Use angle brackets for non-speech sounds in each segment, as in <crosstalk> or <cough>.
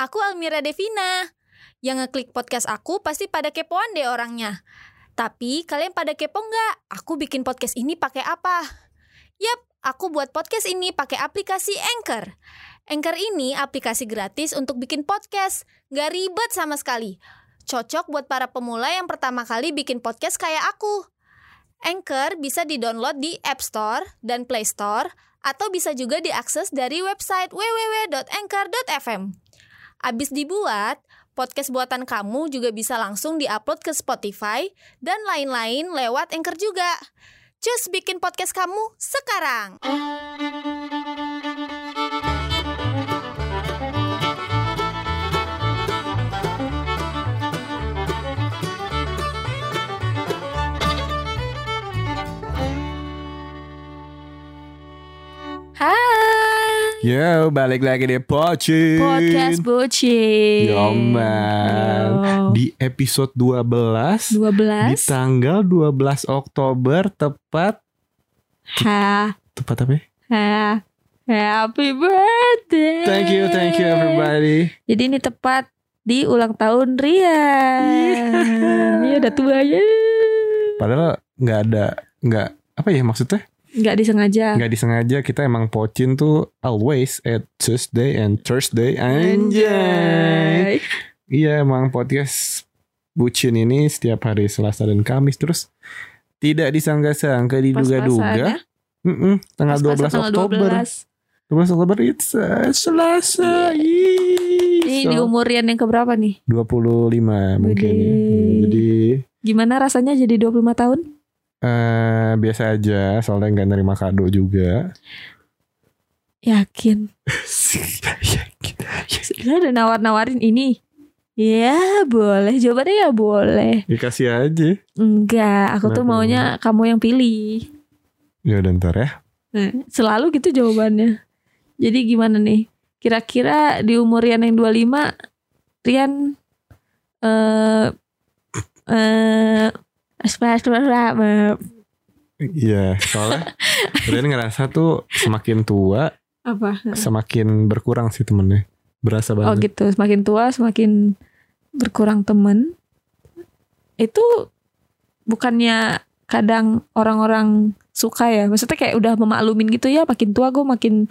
Aku Almira Devina. Yang ngeklik podcast aku pasti pada kepoan deh orangnya. Tapi kalian pada kepo nggak? Aku bikin podcast ini pakai apa? Yap, aku buat podcast ini pakai aplikasi Anchor. Anchor ini aplikasi gratis untuk bikin podcast. Nggak ribet sama sekali. Cocok buat para pemula yang pertama kali bikin podcast kayak aku. Anchor bisa di-download di App Store dan Play Store atau bisa juga diakses dari website www.anchor.fm. Abis dibuat, podcast buatan kamu juga bisa langsung diupload ke Spotify dan lain-lain lewat Anchor juga. Cus bikin podcast kamu sekarang. Hai, Yo, balik lagi di Pocin. podcast bocil. Yo, man. Yo. Di episode 12 di 12 tanggal 12 Oktober tepat ha tepat apa? ya? ha happy birthday. Thank you, thank you everybody. Jadi ini tepat di ulang tahun Rian. Iya udah tua ya. Padahal nggak ada nggak apa ya maksudnya? Nggak disengaja. Nggak disengaja kita emang Pocin tuh always at Tuesday and Thursday. Anjay. Iya emang podcast Bucin ini setiap hari Selasa dan Kamis terus tidak disangka-sangka diduga-duga. Mm-mm, tanggal 12 Pas-pasan tanggal Oktober. 12. 12 Oktober it's uh, Selasa. Ini Ih, di so- umur Rian yang keberapa nih? 25 mungkin ya. Jadi Gimana rasanya jadi 25 tahun? Eh biasa aja soalnya nggak nerima kado juga. Yakin. <laughs> Dia udah nawar-nawarin ini. Ya boleh, jawabannya ya boleh. Dikasih aja. Enggak, aku tuh Kenapa maunya kamu yang pilih. Ya udah ntar ya. Nah, selalu gitu jawabannya. Jadi gimana nih? Kira-kira di umur Rian yang 25, Rian eh eh apa Iya, soalnya kalian ngerasa tuh semakin tua semakin berkurang sih temennya. Berasa Oh banget. gitu, semakin tua semakin berkurang temen. Itu bukannya kadang orang-orang suka ya. Maksudnya kayak udah memaklumin gitu ya, makin tua gue makin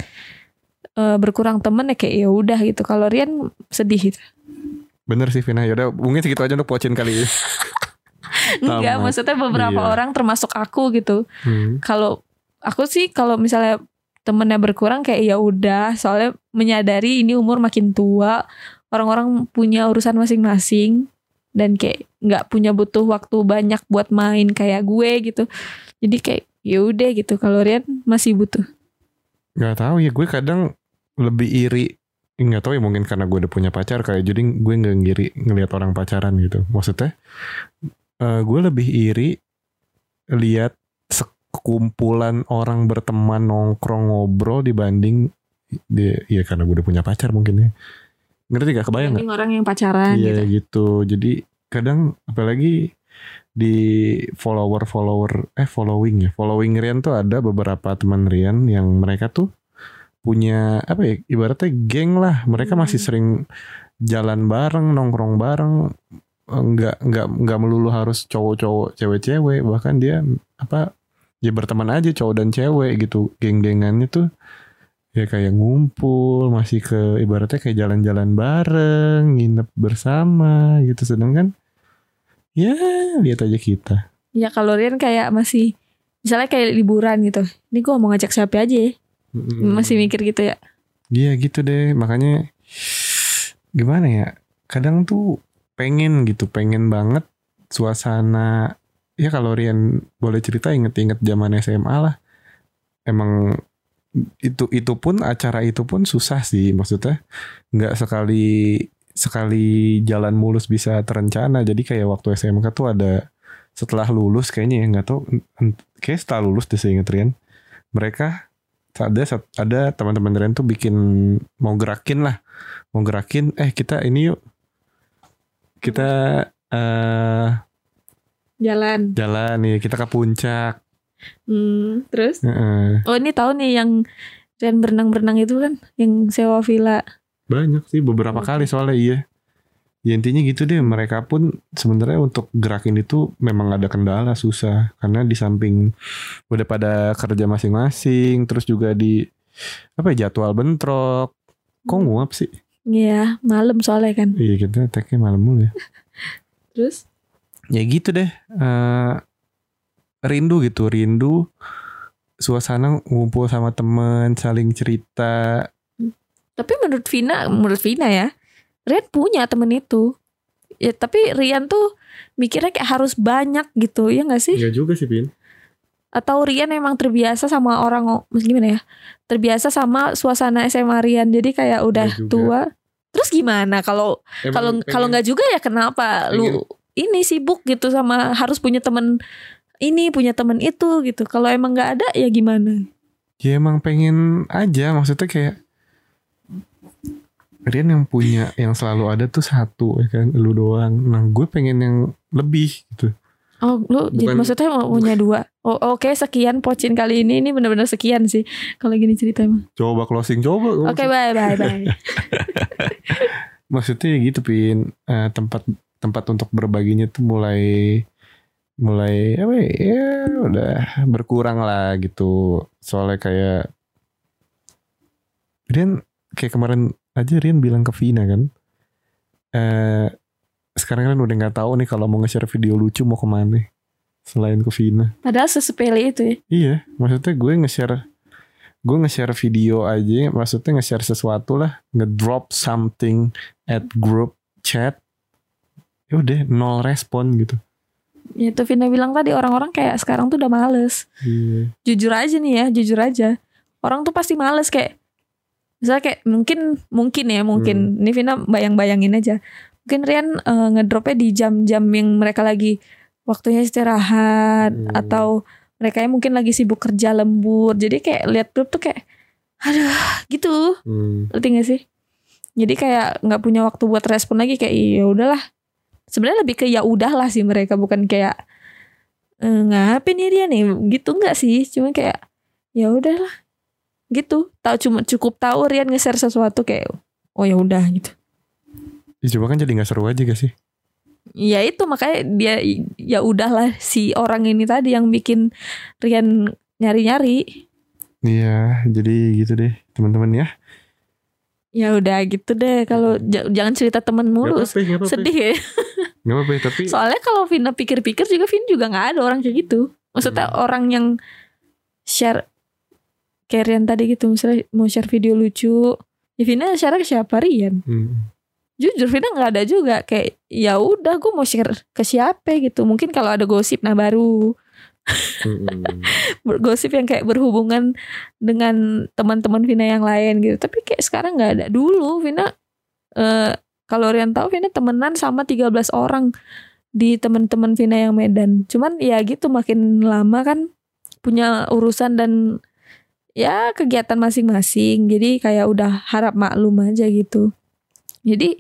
eh, berkurang temen ya kayak ya udah gitu. Kalau Rian sedih gitu. Bener sih Vina. Yaudah mungkin segitu aja untuk pocin kali ini. Enggak, maksudnya beberapa Iya. orang termasuk aku gitu. Hmm. Kalau aku sih kalau misalnya temennya berkurang kayak ya udah, soalnya menyadari ini umur makin tua, orang-orang punya urusan masing-masing dan kayak nggak punya butuh waktu banyak buat main kayak gue gitu. Jadi kayak ya udah gitu. Kalau Rian masih butuh. Gak tahu ya gue kadang lebih iri nggak tahu ya mungkin karena gue udah punya pacar kayak jadi gue nggak ngiri ngelihat orang pacaran gitu maksudnya eh, gue lebih iri lihat sekumpulan orang berteman nongkrong ngobrol dibanding dia ya karena gue udah punya pacar mungkin ya. Ngerti gak kebayang nggak? Orang yang pacaran iya gitu. gitu. Jadi kadang apalagi di follower follower eh following ya. Following Rian tuh ada beberapa teman Rian yang mereka tuh punya apa ya ibaratnya geng lah. Mereka Hmm. masih sering jalan bareng nongkrong bareng nggak nggak nggak melulu harus cowok-cowok cewek-cewek. Bahkan dia apa ya berteman aja cowok dan cewek gitu. Geng-gengannya tuh ya kayak ngumpul masih ke ibaratnya kayak jalan-jalan bareng nginep bersama gitu. Sedangkan ya lihat aja kita. Ya kalau Rian kayak masih misalnya kayak liburan gitu. Ini gue mau ngajak siapa aja ya. Masih mikir gitu ya. Iya gitu deh. Makanya gimana ya? Kadang tuh pengen gitu pengen banget suasana. Ya kalau Rian boleh cerita inget-inget zaman SMA lah. Emang itu itu pun acara itu pun susah sih maksudnya. Nggak sekali sekali jalan mulus bisa terencana. Jadi kayak waktu SMK tuh ada setelah lulus kayaknya ya nggak ent- kayak setelah lulus deh saya Rian. Mereka ada ada teman-teman Rian tuh bikin mau gerakin lah. Mau gerakin eh kita ini yuk kita eh Jalan. jalan nih kita ke puncak Hmm, terus? Heeh. Oh ini tahu nih yang Rian berenang-berenang itu kan yang sewa villa banyak sih beberapa Oke. kali soalnya iya ya intinya gitu deh mereka pun sebenarnya untuk gerakin itu memang ada kendala susah karena di samping udah pada kerja masing-masing terus juga di apa ya, jadwal bentrok kok nguap sih Iya, malam soalnya kan. iya kita tagnya malam mulu ya <laughs> Terus? ya gitu deh Eh, rindu gitu rindu suasana ngumpul sama temen saling cerita Tapi menurut Vina, menurut Vina ya, Rian punya temen itu. Ya, tapi Rian tuh mikirnya kayak harus banyak gitu, ya nggak sih? Enggak juga sih Pin Atau Rian emang terbiasa sama orang, maksud gimana ya? Terbiasa sama suasana SMA Rian, jadi kayak udah juga. tua. Terus gimana kalau kalau kalau nggak juga ya kenapa lu ini sibuk gitu sama harus punya temen ini punya temen itu gitu. Kalau emang nggak ada ya gimana? Ya emang pengen aja maksudnya kayak Rian yang punya yang selalu ada tuh satu ya kan lu doang. Nah gue pengen yang lebih gitu. Oh, lu jadi Bukan- maksudnya mau punya dua. Oh, oke sekian pocin kali ini ini benar-benar sekian sih kalau gini cerita emang. Coba closing coba. Oke, bye bye bye. <laughs> Maksudnya gitu pin Eh, tempat tempat untuk berbaginya tuh mulai mulai apa ya, ya udah berkurang lah gitu. Soalnya kayak Rian kayak kemarin aja Rian bilang ke Vina kan. Eh sekarang kan udah nggak tahu nih kalau mau nge-share video lucu mau ke mana selain ke Vina. Padahal sesepele itu ya. Iya, maksudnya gue nge-share gue nge-share video aja, maksudnya nge-share sesuatu lah, ngedrop something at group chat. Ya udah nol respon gitu. Ya itu Vina bilang tadi orang-orang kayak sekarang tuh udah males. Iya. Jujur aja nih ya, jujur aja. Orang tuh pasti males kayak misalnya kayak mungkin mungkin ya mungkin ini Vina bayang-bayangin aja. Mungkin Rian eh, ngedropnya di jam-jam yang mereka lagi waktunya istirahat Hmm. atau mereka mungkin lagi sibuk kerja lembur. Jadi kayak lihat grup tuh kayak aduh gitu. Hmm. Ngerti gak sih? Jadi kayak nggak punya waktu buat respon lagi kayak ya udahlah. Sebenarnya lebih ke ya udahlah sih mereka bukan kayak eh, ngapain nih dia nih gitu nggak sih? Cuma kayak ya udahlah gitu. Tahu cuma cukup tahu Rian nge-share sesuatu kayak oh ya udah gitu. Ya, coba kan jadi nggak seru aja gak sih? Ya itu makanya dia ya udahlah si orang ini tadi yang bikin Rian nyari-nyari. Iya, jadi gitu deh teman-teman ya. Ya udah gitu deh kalau j- jangan cerita temen mulu. Gak apa-apa, gak apa-apa. Sedih ya. <laughs> Gak apa-apa, tapi Soalnya kalau Vina pikir-pikir juga Vina juga nggak ada orang kayak gitu. Maksudnya Hmm. orang yang share kayak Rian tadi gitu, misalnya mau share video lucu, ya Vina share ke siapa Rian? Hmm. Jujur Vina nggak ada juga kayak ya udah gue mau share ke siapa gitu. Mungkin kalau ada gosip nah baru Hmm. Gosip yang kayak berhubungan dengan teman-teman Vina yang lain gitu. Tapi kayak sekarang nggak ada. Dulu Vina eh kalau Rian tahu Vina temenan sama 13 orang di teman-teman Vina yang Medan. Cuman ya gitu makin lama kan punya urusan dan ya kegiatan masing-masing. Jadi kayak udah harap maklum aja gitu. Jadi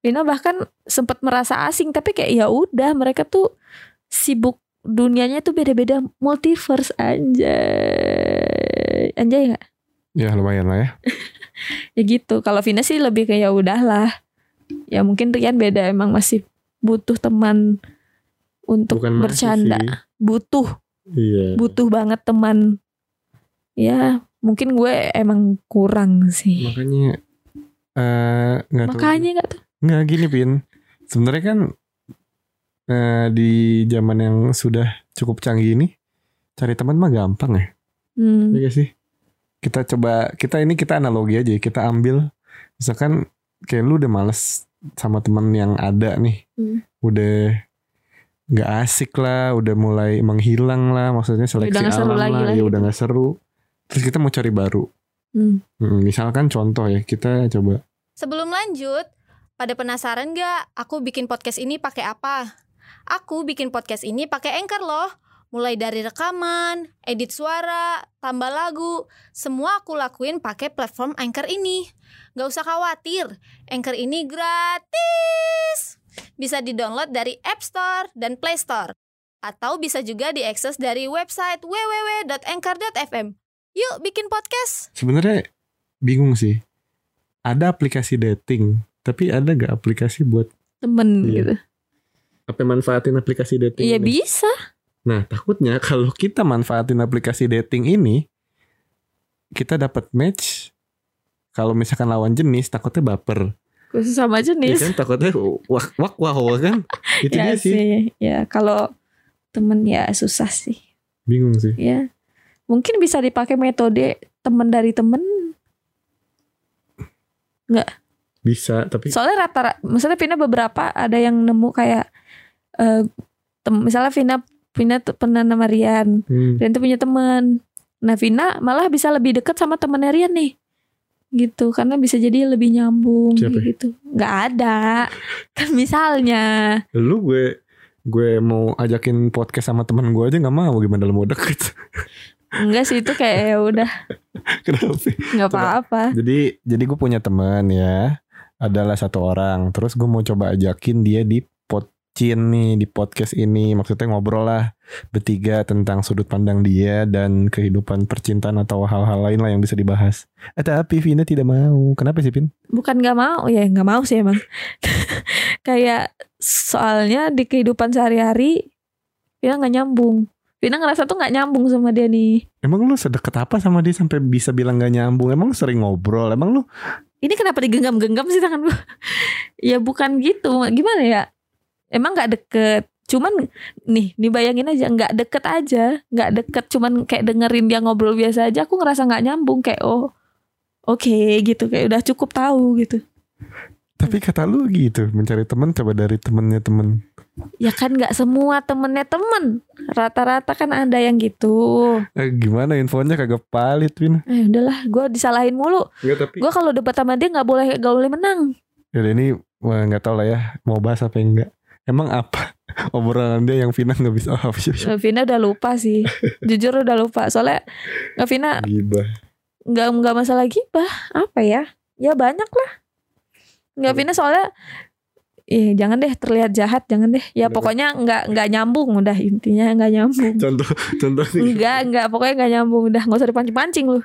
Vina bahkan sempat merasa asing tapi kayak ya udah mereka tuh sibuk dunianya tuh beda-beda multiverse. Anjay. Anjay nggak? Ya lumayan lah ya. <laughs> ya gitu. Kalau Vina sih lebih kayak ya udahlah. Ya mungkin Rian beda emang masih butuh teman untuk Bukan bercanda. sih. butuh. Iya. butuh banget teman. Ya mungkin gue emang kurang sih. Makanya eh nggak tahu. makanya nggak tuh Nggak gini Pin. Sebenarnya kan eh, Di zaman yang sudah cukup canggih ini Cari teman mah gampang ya. Hmm. Iya sih? Kita coba Kita ini kita analogi aja Kita ambil. Misalkan Kayak lu udah males Sama teman yang ada nih. Hmm. Udah nggak asik lah Udah mulai menghilang lah Maksudnya seleksi nggak seru alam lah lah. Ya udah gak seru. Terus kita mau cari baru Hmm. Hmm, Misalkan contoh ya Kita coba Sebelum lanjut, pada penasaran gak aku bikin podcast ini pakai apa? Aku bikin podcast ini pakai Anchor loh. Mulai dari rekaman, edit suara, tambah lagu, semua aku lakuin pakai platform Anchor ini. Gak usah khawatir, Anchor ini gratis. Bisa di-download dari App Store dan Play Store. Atau bisa juga diakses dari website www.anchor.fm. Yuk bikin podcast. sebenarnya bingung sih. ada aplikasi dating, tapi ada gak aplikasi buat temen Iya. gitu apa manfaatin aplikasi dating? Iya bisa Nah, takutnya kalau kita manfaatin aplikasi dating ini, kita dapat match. Kalau misalkan lawan jenis, takutnya baper. khusus sama Ya jenis kan takutnya wak wak wah kan. <laughs> Itu ya dia sih. sih ya kalau temen ya susah sih Bingung sih. ya mungkin bisa dipakai metode temen dari temen. Bisa, tapi soalnya rata misalnya Vina beberapa ada yang nemu kayak eh tem- misalnya Vina Vina tuh pernah nama Rian. Hmm, Rian tuh punya teman nah Vina malah bisa lebih deket sama temennya Rian nih. Gitu karena bisa jadi lebih nyambung Siapa? gitu. Nggak ada. Kan <laughs> misalnya. Lu gue gue mau ajakin podcast sama teman gue aja nggak mau. Gimana lu mau deket <laughs> enggak sih itu kayak ya udah. <laughs> Kenapa nggak apa-apa. Jadi jadi gue punya teman ya adalah satu orang. Terus gue mau coba ajakin dia di podcin nih di podcast ini. Maksudnya ngobrol lah bertiga tentang sudut pandang dia dan kehidupan percintaan atau hal-hal lain lah yang bisa dibahas. Eh, tapi Vina tidak mau. Kenapa sih Pin bukan nggak mau. Ya nggak mau sih emang. <laughs> Kayak soalnya di kehidupan sehari-hari Vina nggak nyambung Vina ngerasa tuh nggak nyambung sama dia nih. Emang lu sedekat apa sama dia sampai bisa bilang gak nyambung? Emang lu sering ngobrol? Emang lu ini kenapa digenggam-genggam sih tangan gue <laughs> ya bukan gitu. Gimana ya? Emang nggak deket. Cuman nih nih bayangin aja nggak deket aja. Nggak deket cuman kayak dengerin dia ngobrol biasa aja aku ngerasa nggak nyambung. Kayak oh oke gitu. Kayak udah cukup tahu gitu. Tapi kata lu gitu mencari teman coba dari temennya temen ya kan nggak semua temennya temen. Rata-rata kan ada yang gitu. Eh, gimana infonya? Kagak palit Vina eh udahlah gue disalahin mulu. Enggak tapi gue kalau debat sama dia nggak boleh gak boleh menang. Ya ini wah, nggak tahu lah ya mau bahas apa enggak. Emang apa <laughs> obrolan dia yang Vina nggak bisa oh? Eh, Vina udah lupa sih. <laughs> Jujur udah lupa. Soalnya nggak Vina Gibah. nggak nggak masalah gibah. Apa ya? Ya banyak lah. Nggak Vina soalnya Ih, jangan deh terlihat jahat jangan deh. Ya pokoknya nggak nggak nyambung udah intinya nggak nyambung. <laughs> Contoh contoh nggak nggak pokoknya nggak nyambung udah. Nggak usah dipancing pancing lu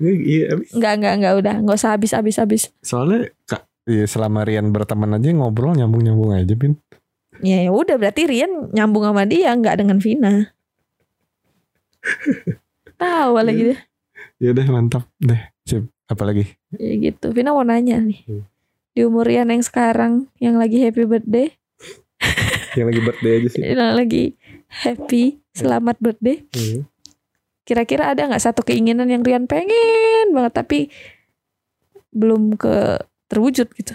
iya, nggak nggak nggak udah. Nggak usah habis habis habis. Soalnya kak, iya, selama Rian berteman aja ngobrol nyambung nyambung aja pin. ya ya udah berarti Rian nyambung sama dia nggak dengan Vina. <laughs> Tahu lagi deh. Ya udah mantap. Deh. Sip. Apalagi? ya gitu. Vina mau nanya nih. Hmm. Di umur Rian yang sekarang yang lagi happy birthday Yang lagi birthday aja sih. yang lagi happy selamat birthday Hmm. kira-kira ada nggak satu keinginan yang Rian pengen banget tapi belum ke terwujud gitu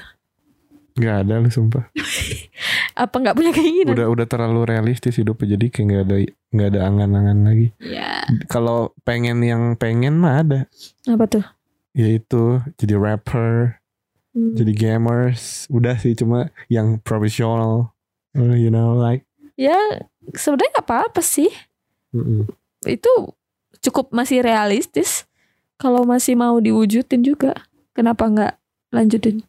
Gak ada lu sumpah. <laughs> apa nggak punya keinginan Udah udah terlalu realistis hidupnya jadi kayak nggak ada nggak ada angan-angan lagi. ya Kalau pengen yang pengen mah ada. apa tuh Yaitu jadi rapper. Hmm. jadi gamers udah sih cuma yang profesional you know like ya sebenarnya nggak apa-apa sih. Mm-mm. itu cukup masih realistis. Kalau masih mau diwujudin juga kenapa nggak lanjutin?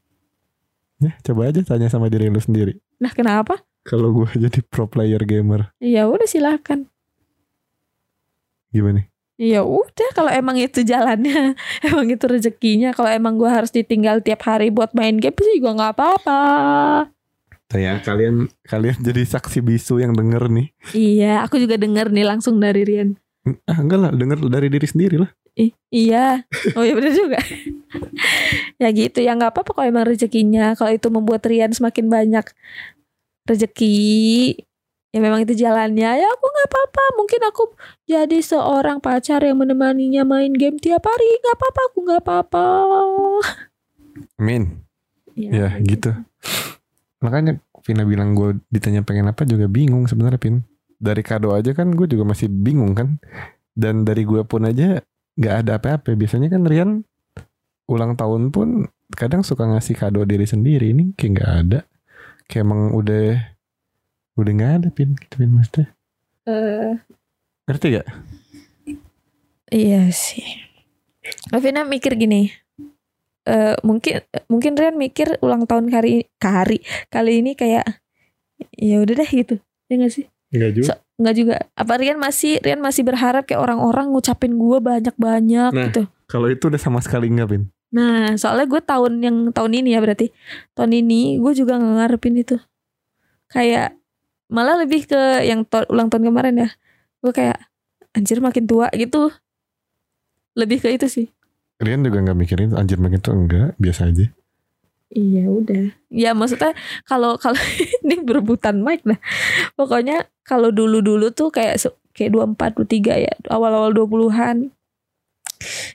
Ya coba aja tanya sama diri lu sendiri. Nah kenapa? Kalau gua jadi pro player gamer. Ya udah silakan gimana ya udah kalau emang itu jalannya <laughs> emang itu rezekinya. Kalau emang gua harus ditinggal tiap hari buat main game sih juga nggak apa-apa. Ya kalian kalian jadi saksi bisu yang denger nih. Iya aku juga denger nih langsung dari Rian. Ah enggak lah denger dari diri sendiri lah. Ih, iya. Oh iya bener juga. <laughs> Ya gitu ya nggak apa-apa kalau emang rezekinya. Kalau itu membuat Rian semakin banyak rezeki ya memang itu jalannya. Ya aku nggak apa-apa. Mungkin aku jadi seorang pacar yang menemaninya main game tiap hari. Nggak apa-apa aku nggak apa-apa. Amin. Ya gitu. makanya Vina bilang gue ditanya pengen apa juga bingung sebenarnya Pin dari kado aja kan gue juga masih bingung kan. Dan dari gue pun aja nggak ada apa-apa. Biasanya kan Rian ulang tahun pun kadang suka ngasih kado diri sendiri. Ini kayak nggak ada. Kayak emang udah udah nggak ada pin gitu pin maksudnya Eh, ngerti gak iya sih. Vina mikir gini eh mungkin mungkin Rian mikir ulang tahun kali kali kali ini kayak ya udah deh gitu ya gak sih? Nggak juga. So- nggak juga. Apa Rian masih Rian masih berharap kayak orang-orang ngucapin gue banyak-banyak Nah. gitu? kalau itu udah sama sekali nggak pin? Nah, soalnya gue tahun yang tahun ini ya berarti. Tahun ini gue juga nggak ngarepin itu. Kayak malah lebih ke yang to- ulang tahun kemarin ya. Gue kayak anjir makin tua gitu. Lebih ke itu sih. Rian juga nggak mikirin anjir makin tuh enggak biasa aja. Iya udah. Ya maksudnya kalau kalau <laughs> ini berebutan mic nah. Pokoknya kalau dulu-dulu tuh kayak kayak 24 23 ya, awal-awal 20-an.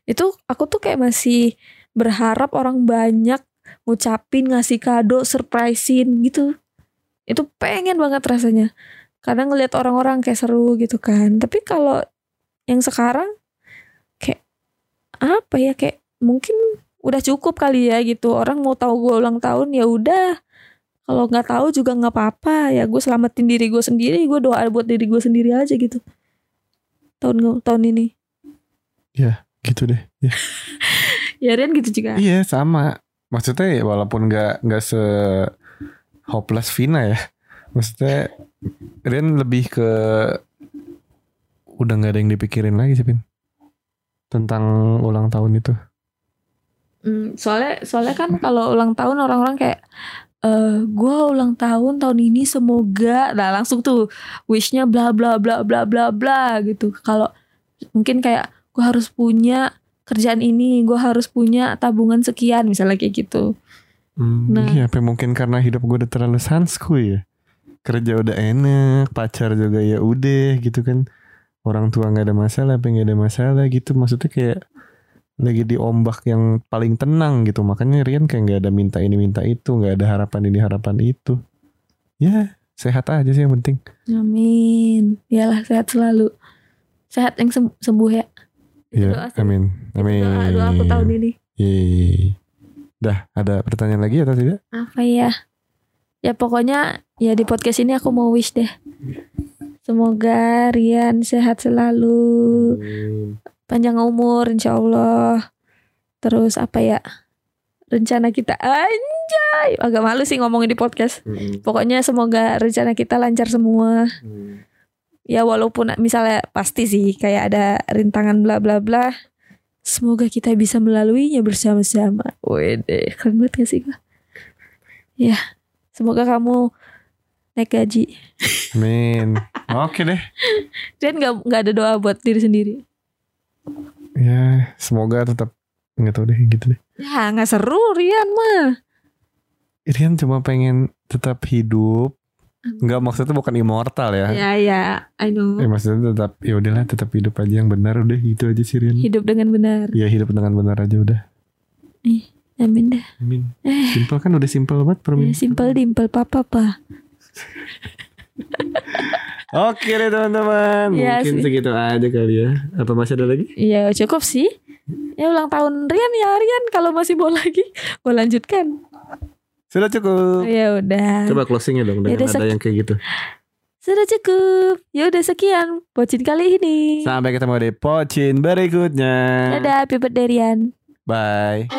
Itu aku tuh kayak masih berharap orang banyak ngucapin, ngasih kado, surprisein gitu. Itu pengen banget rasanya. Karena ngelihat orang-orang kayak seru gitu kan. Tapi kalau yang sekarang kayak apa ya kayak mungkin udah cukup kali ya gitu orang mau tahu gue ulang tahun ya udah kalau nggak tahu juga nggak apa-apa ya gue selamatin diri gue sendiri gue doa buat diri gue sendiri aja gitu tahun tahun ini Gitu deh. Ya. <laughs> ya Rian gitu juga Iya sama. Maksudnya ya walaupun nggak nggak se hopeless Vina ya. Maksudnya Rian lebih ke udah nggak ada yang dipikirin lagi sih Pin. Tentang ulang tahun itu. Hmm, soalnya soalnya kan kalau ulang tahun orang-orang kayak eh gue ulang tahun tahun ini semoga nah langsung tuh wishnya bla bla bla bla bla bla gitu kalau mungkin kayak gue harus punya kerjaan ini gue harus punya tabungan sekian misalnya kayak gitu Hmm, Nah. Iya, apa mungkin karena hidup gue udah terlalu sansku ya. Kerja udah enak, pacar juga ya udah gitu kan. Orang tua nggak ada masalah, apa nggak ada masalah gitu. Maksudnya kayak lagi di ombak yang paling tenang gitu. Makanya Rian kayak nggak ada minta ini minta itu, nggak ada harapan ini harapan itu. Ya sehat aja sih yang penting. Amin. Yalah sehat selalu. Sehat yang sem- sembuh ya. Ya, sih. amin, amin. Doa, doa aku tahun ini. Yeay. Dah, ada pertanyaan lagi atau tidak? Apa ya? Ya pokoknya ya di podcast ini aku mau wish deh. Semoga Rian sehat selalu, panjang umur insya Allah. Terus apa ya? Rencana kita anjay, agak malu sih ngomongin di podcast. Pokoknya semoga rencana kita lancar semua. Ya walaupun misalnya pasti sih kayak ada rintangan bla bla bla. Semoga kita bisa melaluinya bersama-sama. Wede, keren banget gak sih gua? Ya, semoga kamu naik gaji. Amin. Oke deh. Dan gak, nggak ada doa buat diri sendiri. Ya, semoga tetap nggak tahu deh gitu deh. Ya nggak seru Rian mah. Rian cuma pengen tetap hidup. Nggak maksudnya bukan immortal ya. Ya ya, I know. Eh maksudnya tetap ya udahlah tetap hidup aja yang benar udah gitu aja sih Rian. Hidup dengan benar. Ya hidup dengan benar aja udah. Amin dah. Amin. Eh, Simple kan udah simple banget ya, permintaan. simple dimple papa pa. <laughs> Oke deh teman-teman. Iya Mungkin sih. segitu aja kali ya. Apa masih ada lagi? Ya cukup sih. Ya ulang tahun Rian ya Rian kalau masih mau lagi mau lanjutkan. Sudah cukup. Ya udah. Coba closingnya dong dengan Yaudah, ada yang kayak gitu. Sudah cukup. Ya udah sekian pocin kali ini. Sampai ketemu di pocin berikutnya. Dadah, Happy birthday Rian. Bye.